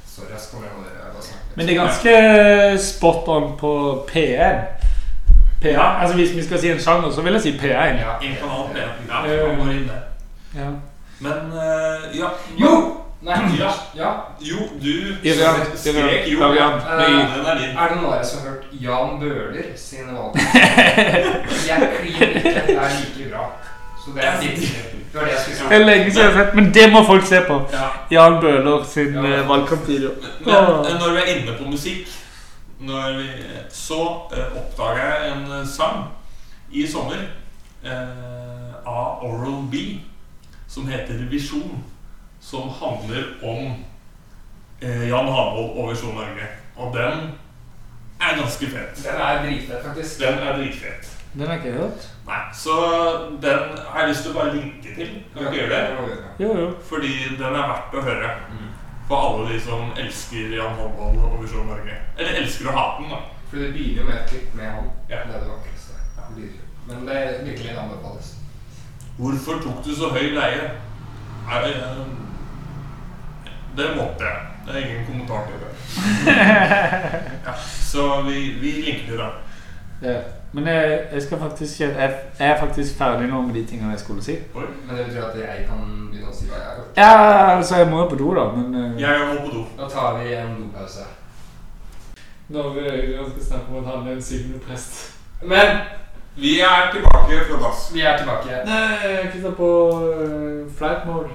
Sorry, jeg skal bare. Men det er ganske spot on på P1. P1. Ja. Altså Hvis vi skal si en sjanger, så vil jeg si P1. Ja, En kanal P. Ja, Eh, går inn der. Ja. Men uh, ja Jo! Nei, Ja. ja. Jo, du Irian, skrek jo. Irian, Eh, er. Er det noen av dere som har hørt Jan Bøhler sine valg? jeg kliner ikke. Det er like bra. Så det er ditt Det var det jeg skulle Det er lenge siden jeg har sett, men det må folk se på. Ja. Jan Bøhler sin Ja. eh, valgkampvideo. Men eh, når vi er inne på musikk når vi, Så uh, oppdaga jeg en eh, sang i sommer uh, av Oral B som heter Visjon. Som handler om uh, Jan Havold og Visjon Norge. Og den er ganske fet. Den er dritfet, faktisk. Den er dritfet. Den har ikke jeg hørt. Nei, Så den har jeg lyst til å bare linke til. Kan ikke gjøre det? Jo, jo. Fordi den er verdt å høre. For alle de som elsker Jan Håvold og Visjon Norge. Eller elsker å hate den, da. For det begynner jo med et klipp med han. Ja. Det er det vakreste. Det blir- Men det er virkelig en anbefales. Hvorfor tok du så høy leie? Nei, det måtte jeg. Det er ingen kommentar til det. Ja, så vi, vi linker til det. Ja. Men jeg, jeg skal faktisk jeg, jeg er faktisk ferdig nå med de tingene jeg skulle si. Oi. Men det betyr at jeg kan begynne å si hva jeg har gjort. Ja, altså Jeg må jo på do, da, men eh, Jeg må på do. Da tar vi en dopause. Når Ørjan ganske snart om at han er en syvende prest Men Vi er tilbake fra dass. vi er tilbake. Nei, jeg kutta på uh, flight mode.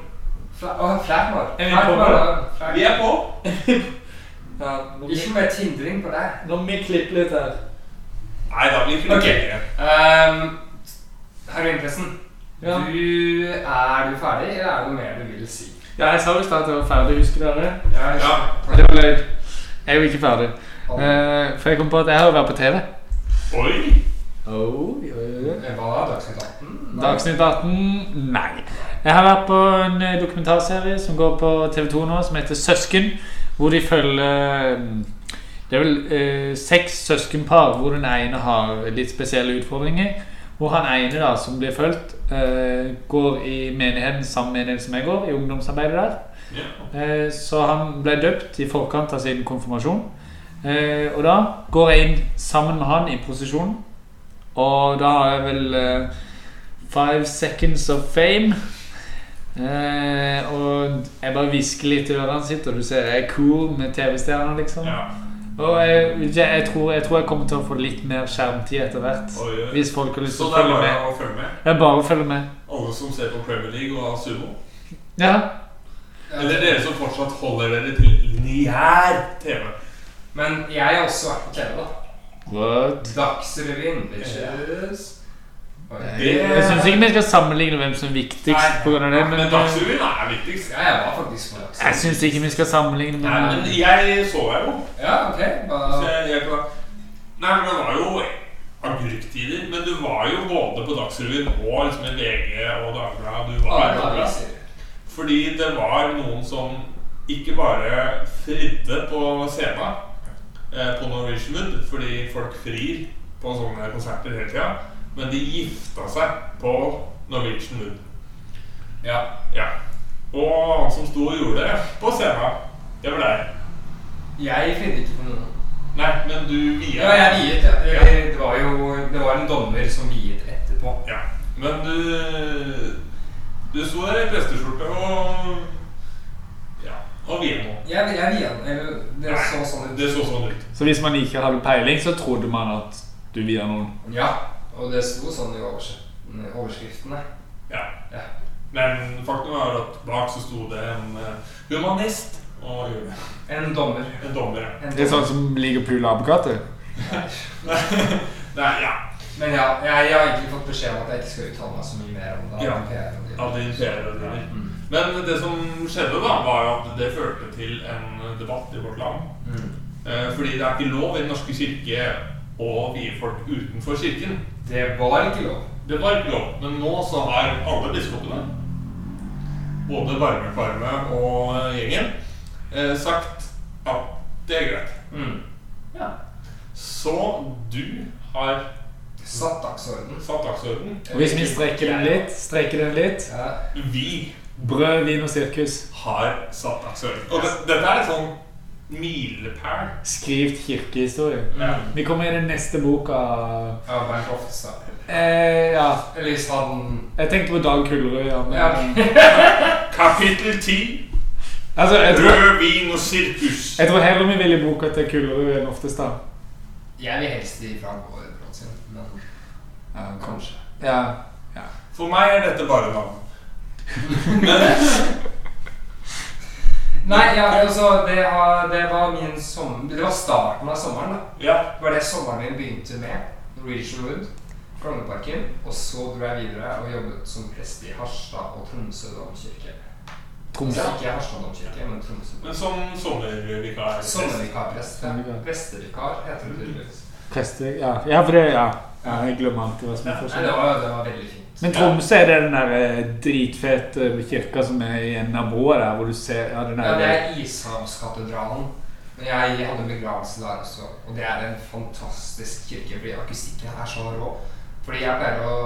Fla flight mode? Er vi på nå? Vi er på. Ja, Ikke mer tindring på deg. nå må vi klippe litt her. Nei, da blir det okay. Um, Heroinpressen. Ja. Du, er du ferdig, eller er det noe mer du vil si? Ja, jeg sa jo snart at jeg var ferdig, husker dere? Ja. Ja. Det var løgn. Jeg er jo ikke ferdig. Uh, for jeg kom på at jeg har jo vært på TV. Oi. Oh. Hva da? Dagsnytt 18? Nei. Dagsnytt 18? Nei. Jeg har vært på en eh, dokumentarserie som går på TV2 nå, som heter Søsken. Hvor de følger eh, Det er vel eh, seks søskenpar hvor den ene har litt spesielle utfordringer. Hvor han ene da, som blir fulgt, eh, går i menigheten sammen med den som jeg går, i ungdomsarbeidet der. Ja. Eh, Så han ble døpt i forkant av sin konfirmasjon. Eh, Og da går jeg inn sammen med han i posisjon Og da har jeg vel eh, Five seconds of fame. Eh, og jeg bare hvisker litt i ørene sitt, og du ser jeg er cool med TV-stjerner, liksom. ja. Og jeg, jeg, tror, jeg tror jeg kommer til å få litt mer skjermtid etter hvert. Hvis folk har lyst til å følge med. det er bare å følge med. Bare. Alle som ser på Premier League og Sumo. Ja. Eller dere som fortsatt holder dere til lineær TV. Men jeg har også vært på TV, da. What? Dagsrevyen, bitches. Det- Jeg syns ikke vi skal sammenligne hvem som er viktigst. Nei. På grunn av det, men, Men Dagsrevyen er viktigst. Ja, jeg var faktisk på Dagsrevyen. jeg syns ikke vi skal sammenligne med Nei, men jeg så deg jo. Ja, ok. Så jeg, jeg. Nei, men det var jo agurktider. Men du var jo både på Dagsrevyen og liksom i VG og Dagbladet. Du var Alle overalt. Fordi det var noen som ikke bare fridde på scenen eh, på Norwegian Wood, fordi folk frir på sånne konserter hele tida, men de gifta seg på Norwegian Wood. Ja. Ja. Og han som sto og gjorde det på scenen, det var deg. Jeg fridde ikke på noen. Nei, men du viet. Ja, jeg viet, ja. ja. Det var jo det var en dommer som viet etterpå. Ja. Men du Du sto der i presteskjorte og Og Vieno. Jeg, jeg viet. Det så sånn ut. Det så sånn ut. Så hvis man ikke hadde peiling, så trodde man at du viet noen. Ja, og det sto sånn i overs overskriftene. Ja. Ja. Men faktum er at bak så sto det en eh, humanist og En dommer. en dommer. ja. En Det er sånn som pule apekatter. Nei, ja. Men ja, jeg, jeg har egentlig fått beskjed om at jeg ikke skal uttale meg så mye mer om det. Ja. av PR og de- Av de Mm. Men det som skjedde, da, var jo at det førte til en debatt i vårt land. Mm. Eh, Fordi det er ikke lov i Den norske kirke å vie folk utenfor kirken. Det var ikke lov. Det var ikke lov. Men nå så har alle biskopene, både Varmekvarme og eh, gjengen, eh, sagt at det er greit. Mm. Ja. Så du har Satt dagsorden. satt dagsorden. Hvis vi strekker den litt, strekker den litt Ja. Vi Brød, vin og sirkus. har satt dagsorden. Og det, dette er sånn milepæl. Skrivt kirkehistorie. Ja. Vi kommer i den neste boka Ja, Bernt Hoftestad. eh, Ja. Eller han Jeg tenkte på Dag Kullerud, ja. Men, Ja. Kapittel 10. altså, Rød vin og sirkus. jeg tror heller vi vil i boka til Kullerud enn Oftestad. Jeg vil helst ifra Gård sin, men Ja, kanskje. Ja. For meg er dette bare navn. Nei, ja, altså, det, har, det var min sommer, Det var starten av sommeren. da. ja, Det var det sommeren min begynte med. Norwegian Wood, Frognerparken. Og så dro jeg videre og jobbet som prest i Harstad og Tromsø domkirke. Tromsø. Altså, ikke Harstad domkirke, men Tromsø. men som sommervikar. Sommervikarprest. Ja. Prestevikar heter det tydeligvis. Prester, ja. ja, for det Ja. ja jeg glemmer alltid hva som er Nei, det det var veldig fint. Men Tromsø er det den der eh, dritfete kirka som er i enden av broa der, hvor du ser ja, den Ja, det er Ishavskatedralen. Men jeg hadde en begravelse der også, og det er en fantastisk kirke, fordi akustikken er så rå. Fordi jeg pleier å,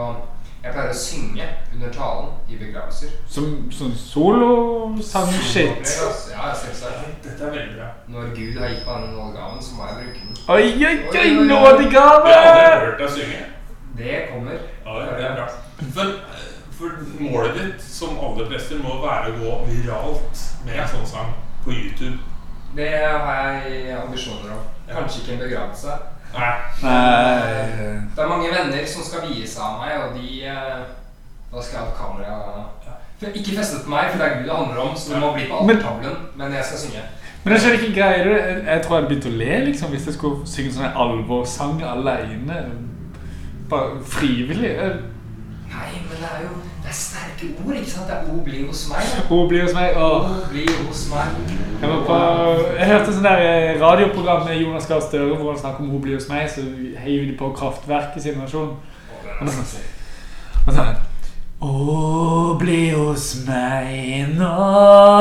jeg pleier å synge under talen i begravelser. Som som solosang-shit. Solopplegg, altså. Ja, selvsagt. Dette er veldig bra. Når Gud har gitt meg den nådegaven, så må jeg bruke den. Oi, oi, oi, Jeg har nådegave! aldri hørt deg synge. Det kommer. Ja, det er bra. For, for målet ditt som alle prester må være å gå viralt med en sånn sang på YouTube. Det har jeg ambisjoner om. Kanskje ikke en begravelse. Nei. Nei Det er mange venner som skal vie seg av meg, og de eh, Da skal jeg ha kamera For- Ikke festet på meg, for det er Gud det handler om, så du må bli på altertavlen. Men jeg skal synge. Men jeg ikke greier det. Jeg- tror jeg hadde begynt å le liksom, hvis jeg skulle synge sånn en alvorssang alene. Bare frivillig. Nei, men det er jo Det er sterke ord, ikke sant? Det er O bli hos meg. O bli hos meg. Åh. O bli hos meg. Jeg, var på, jeg hørte sånn der eh, radioprogram med Jonas Gahr Støre hvor han snakker om 'O bli hos meg, så heiv de på Kraftverk i sin versjon. Å, er Og sånn Å, bli hos meg, nå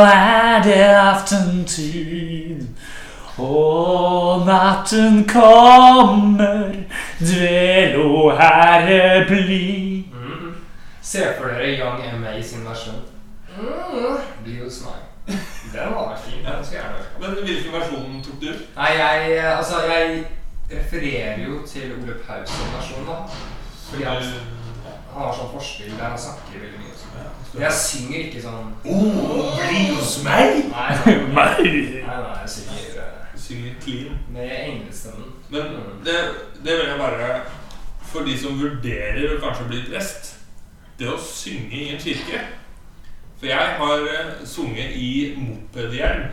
er det aftentid. Og natten kommer, dvel, o Herre, bli. Se for dere Young M.A. sin versjon. Mm, bli hos meg. Den var fin. Den skal jeg gjerne høre. Men hvilken versjon tok du? Nei, jeg Altså, jeg refererer jo til Ole Paus-versjonen, da. Fordi han, han har sånn forspill der han snakker veldig mye. Sånn. Jeg synger ikke sånn Oh, bli hos meg! Nei, nei, nei, nei jeg synger eh, Synger clean. med englestemmen. Men det, det vil jeg bare For de som vurderer å kanskje bli prest Det å synge i en kirke For jeg har eh, sunget i mopedhjelm.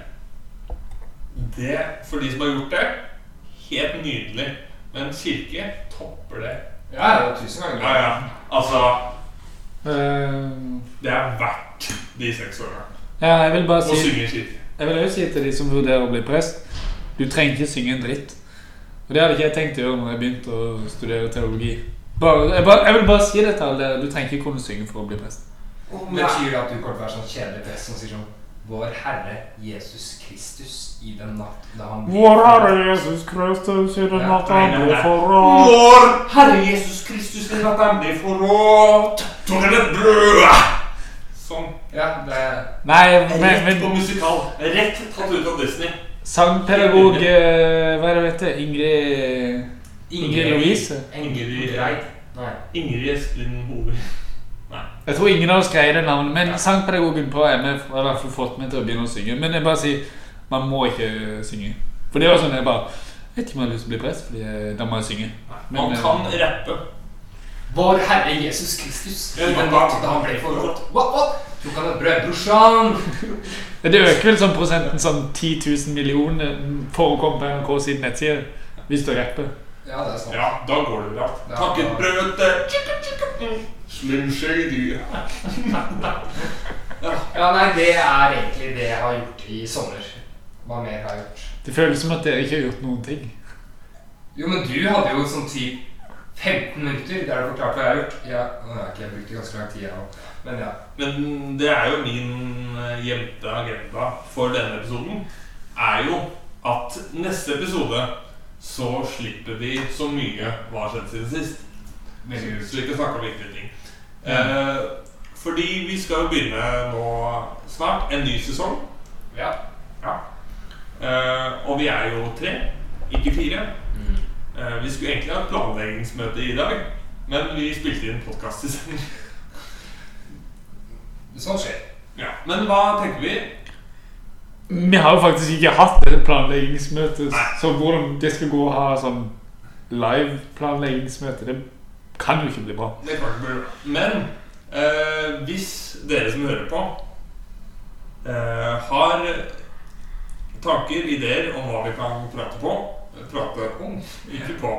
Det, for de som har gjort det, helt nydelig. Men kirke topper det. Ja, ja, tusen ganger. Ja, ja. Altså, Eh, det er verdt de seks årene ja, jeg vil bare å si synge i kirke. Jeg vil også si til de som vurderer å bli prest Du trenger ikke synge en dritt. Og det hadde ikke jeg tenkt å gjøre når jeg begynte å studere teologi. Bare, jeg, bare, jeg vil bare si det til alle dere. Du trenger ikke kunne synge for å bli prest. Betyr det at du kommer til å være sånn kjedelig prest som sier sånn Vår Herre Jesus Kristus i den natt da han Vår Herre Jesus Kristus i den natt han ble forrådt. Vår Herre Jesus Kristus i den natt han blir forrådt. Sånn. Ja, det Nei, men, Rett på musikal. Rett tatt ut av Disney. sangpedagog eh, Hva er det vet du? Ingrid Ingrid Louise? Ingrid Reid. Nei. Ingrid Esplin Hove. Nei. Jeg tror ingen av oss greier det navnet, men sangpedagogen på MF har i hvert fall fått meg til å begynne å synge. Men jeg bare sier man må ikke synge. For det var sånn jeg bare Jeg vet ikke om jeg har lyst til å bli prest, Fordi da må jeg synge. Men, Man eh, kan rappe. Vår Herre Jesus Kristus i den natt da han ble forrådt. What, what? Tok han et brød, brorsan? Det øker vel sånn prosenten sånn 10 000 millioner komme på NRK sin nettside. Hvis du rapper. Ja, det er sant. Ja, da går det bra. Ja. Takket brød til Slim Shady. Ja, nei, det er egentlig det jeg har gjort i sommer. Hva mer har jeg gjort? Det føles som at dere ikke har gjort noen ting. Jo, men du hadde jo sånn typ 15 minutter der du forklarte hva jeg har gjort. Ja, nå har jeg ikke brukt ganske lang tid, jeg òg. Men ja. Men det er jo min eh, gjemte agenda for denne episoden. Er jo at neste episode så slipper vi så mye hva har skjedd siden sist. Så vi kan snakke om viktige ting. Eh, fordi vi skal jo begynne nå snart en ny sesong. Ja. Eh, og vi er jo tre, ikke fire. Mm. Eh, vi skulle egentlig ha et planleggingsmøte i dag, men vi spilte inn podkast isteden. Sånn skjer. Ja. Men hva tenker vi? Vi har jo faktisk ikke hatt et planleggingsmøte, Nei. så hvordan det skal gå å ha sånn live planleggingsmøte, det kan jo ikke bli bra. Det kan ikke bli bra. Men eh, hvis dere som hører på, eh, har tanker, ideer om hva vi kan prate på Prate om, ikke på.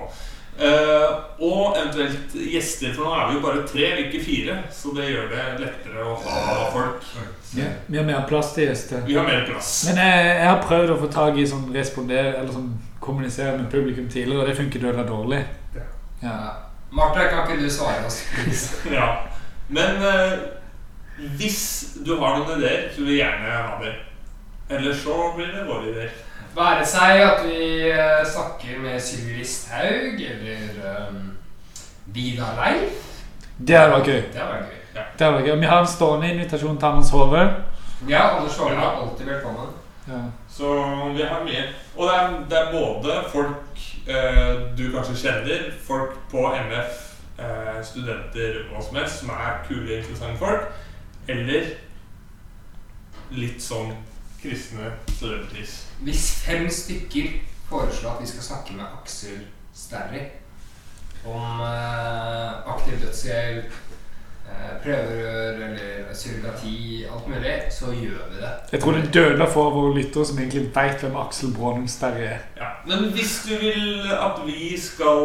Eh, og eventuelt gjester, for nå er vi jo bare tre, ikke fire. Så det gjør det lettere å ha folk. Ja, vi har mer plass til gjester. Vi har mer plass. Men jeg, jeg har prøvd å få tak i sånn respondere eller sånn kommunisere med publikum tidligere, og det funker dødelig dårlig. Ja. Ja. Martha, kan ikke du svare oss? Ja. Men eh, hvis du har noen ideer, så vil vi gjerne ha det. Eller så blir det våre ideer. Være seg at vi eh, snakker med Sylvi Listhaug eller um, Vidar Leif. Det hadde vært gøy. Det hadde vært gøy. Det hadde vært gøy. Vi har en stående invitasjon til Anders Hove. Ja, Anders Hove er alltid velkommen. Ja. Så vi har mye. Og det er, det er både folk eh, du kanskje kjenner, folk på MF, eh, studenter hva som helst, som er kule, interessante folk, eller litt sånn kristne celebrities. Hvis fem stykker foreslår at vi skal snakke med Aksel Sterry om eh, aktiv dødshjelp, eh, prøverør eller surrogati, alt mulig, så gjør vi det. Jeg tror det døler for våre lyttere som egentlig vet hvem Aksel Brånum Sterry er. Ja. Men hvis du vil at vi skal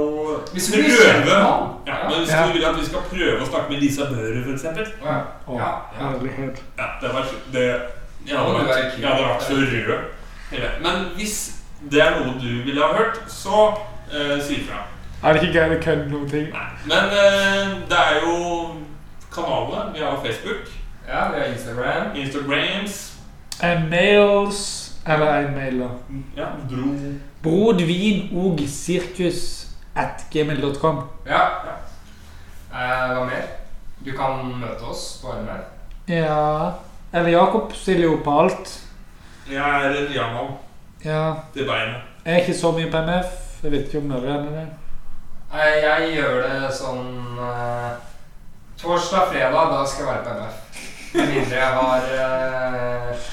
Hvis du vil prøve ja, men Hvis Ja. du vil at vi skal prøve å snakke med Lisa Børud, f.eks. Ja. Å, Ja, ja. herlighet. Ja, det var det, Jeg hadde vært, jeg hadde vært så rød. Men hvis det er noe du ville ha hørt, så uh, si ifra. Er det ikke greit å kødde noen ting? Nei. Men uh, det er jo kanalene. Vi har Facebook, ja, vi har Instagram. Instagrams En mails Eller en mail, da. Ja, Bro vin og sirkus at gmail.com. Ja. Eh, hva mer? Du kan møte oss på MR. Ja Eller Jakob stiller jo på alt. Jeg er en ja-mann Ja. til beinet. Jeg er ikke så mye på MF. Jeg vet ikke om dere er det. Nei, jeg gjør det sånn uh, Torsdag, fredag, da skal jeg være på MF. Med mindre jeg har uh,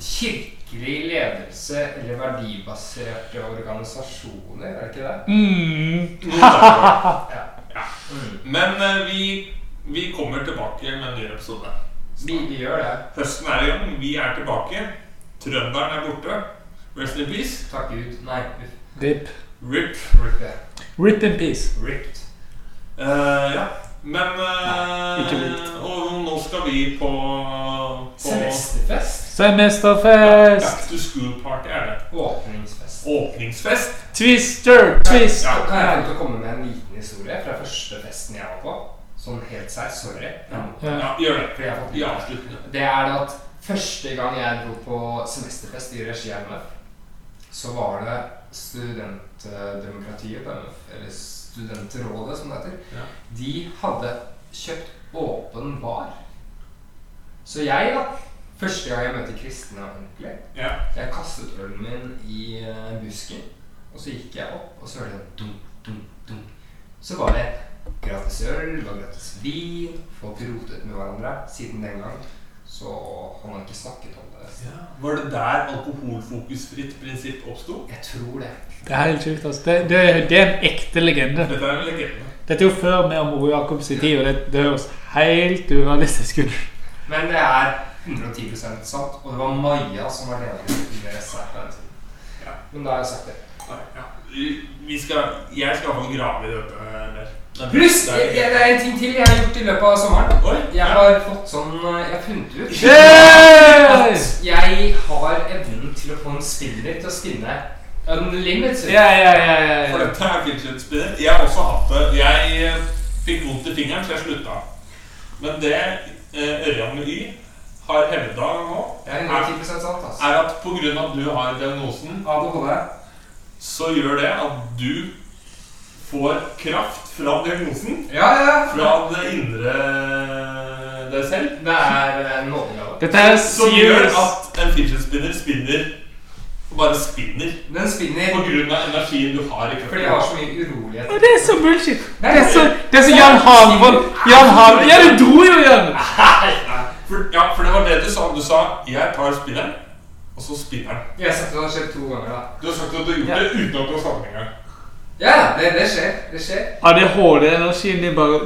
kirkelig ledelse eller verdibaserte organisasjoner, er det ikke det? Mm. ja. Ja. Mm. Men uh, vi, vi kommer tilbake med en ny episode. Vi, vi gjør det. Høsten er i gang. Vi er tilbake. Trønderen er borte. Rest in peace. Takk Gud. Nei. Rip. Rip. Rip. Rip in peace. Ripped. Uh, ja. Men uh, ikke vilt. Og nå skal vi på, på Semesterfest. Semesterfest. Back to school party er det. Åpningsfest. Åpningsfest. Twister. Twist. Ja. Kan jeg komme med en liten historie fra første festen jeg var på? Sånn helt sær. Sorry. Ja. Ja, gjør det. For jeg har fått avslutter. Det er det at første gang jeg dro på semesterfest i regi av MF, så var det studentdemokratiet på MF, eller Studentrådet som det heter. Ja. De hadde kjøpt åpen bar. Så jeg, da Første gang jeg møtte kristne ordentlig, Ja. jeg kastet ølen min i eh, busken, og så gikk jeg opp, og så hørte jeg dunk, dunk, dunk. Så var det gratis øl og gratis vin. Folk rotet med hverandre. Siden den gang så han har ikke snakket om det. Var det der alkoholfokusfritt prinsipp oppsto? Jeg tror det. Det er helt sjukt. Altså. Det, det, det er en ekte legende. Dette er en legende. Dette er jo før meg og Moro Jakobs tid, og det, det høres helt urealistisk ut. Men det er 110% sant, og det var Maja som var leder i RSR på den tiden. Ja. Men da har jeg sagt det. Ja. Vi skal, jeg skal få grave i dette mer. Pluss, Det er- en ting til jeg har gjort i løpet av sommeren. Oi, Jeg har fått sånn Jeg har funnet ut at jeg har evnen til å få en spinner til å spinne unlimited. Ja, ja, ja, ja, For ja. dette er fidget spinner. Jeg har også hatt det. Jeg eh, fikk vondt i fingeren, så jeg slutta. Men det eh, Ørjan med Y har hevda nå, er 110 sant, er at pga. at du har diagnosen, ADHD. så gjør det at du får kraft fra diagnosen. Ja, ja. Fra det indre deg selv. Det er eh, nådegave. Dette er Som gjør at en fidget spinner spinner bare spinner. Den spinner På grunn av energien du har i kroppen. fordi jeg har så mye urolighet. Det er så bullshit. Det er så, det er så Jan Halvor Jan Halvor Ja, du dro jo, Jan! For, ja, for det var det du sa. Du sa 'jeg tar spinneren', og så spinner den. Jeg har sagt at det har skjedd to ganger, da. Du har sagt at du har gjort Ja. det uten at du har sagt det engang. Ja, det, det skjer. Det skjer. ADHD-energien din bare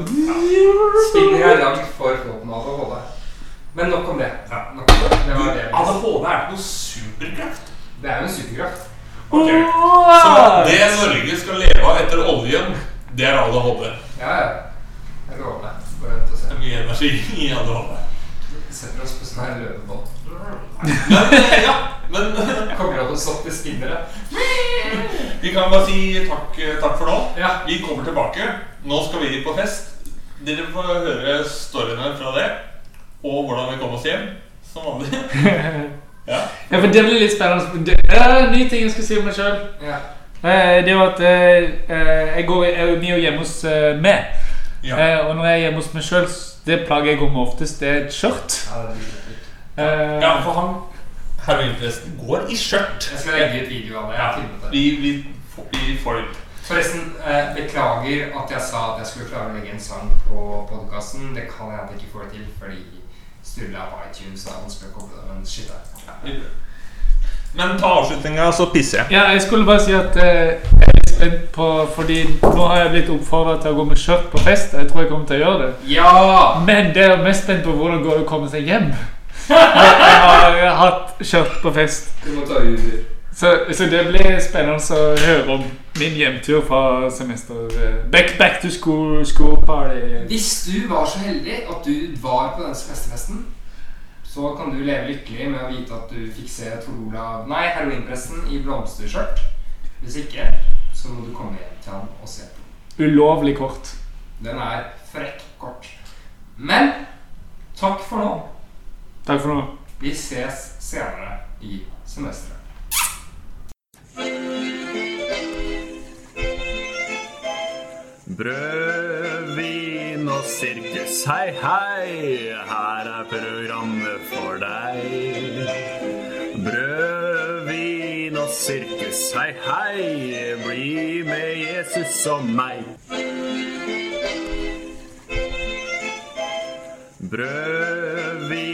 Spinning er lagd for folk med ADHD. Men nok om det. Ja. Nok om det. det, var det. ADHD er ikke noe superkraft. det er jo en superkraft. Ok. Så det Norge skal leve av etter oljen, det er ADHD. Ja, ja. Jeg lover deg. Bare vent og se. Det er mye energi i ADHD. Vi setter oss på sånn her løvebånd. Men eh, ja, men og stopp til spinnere. vi kan bare si takk, takk for nå. Ja. Vi kommer tilbake. Nå skal vi på fest. Dere får høre storyene fra det, og hvordan vi kom oss hjem. Som vanlig. Ja. Ja, for det blir litt spennende. Det er en ny ting jeg skal si om meg sjøl. Ja. Det er jo at eh, eh, jeg går jeg er mye hjemme hos eh, meg. Ja. Eh, Og når jeg er hjemme hos meg sjøl, det plagget jeg går med oftest, det er et skjørt. ja, det litt. Eh, ja, for han heroinpresten går i skjørt. Jeg skal legge ut video av det. Jeg har filmet det. Vi, vi, får- vi får det ut. Forresten, eh, beklager at jeg sa at jeg skulle klare å legge en sang på podkasten. Det kan jeg ikke få det til fordi Sturle er på iTunes. Det er vanskelig å koble det, men shit der. Men ta avslutninga, så pisser jeg. Ja, jeg skulle bare si at eh, jeg er spent på Fordi nå har jeg blitt oppfordra til å gå med skjørt på fest. Jeg tror jeg kommer til å gjøre det. Ja! Men det er mest spent på hvordan går det å komme seg hjem. Jeg har hatt kjørt på fest. Du må ta Uber. Så, så det blir spennende å høre om min hjemtur fra semester. eh, Back, back to school, school party. Hvis du var så heldig at du var på den semesterfesten, så kan du leve lykkelig med å vite at du fikk se Tor Olav Nei, heroinpresten i blomsterskjørt. Hvis ikke, så må du komme hjem til han og se på. Ulovlig kort. Den er frekk kort. Men takk for nå. Takk for nå. Vi ses senere i semesteret. Brød, vin og sirkus, hei, hei, her er programmet for deg. Brød, vin og sirkus, hei, hei, bli med Jesus og meg. Brød, vin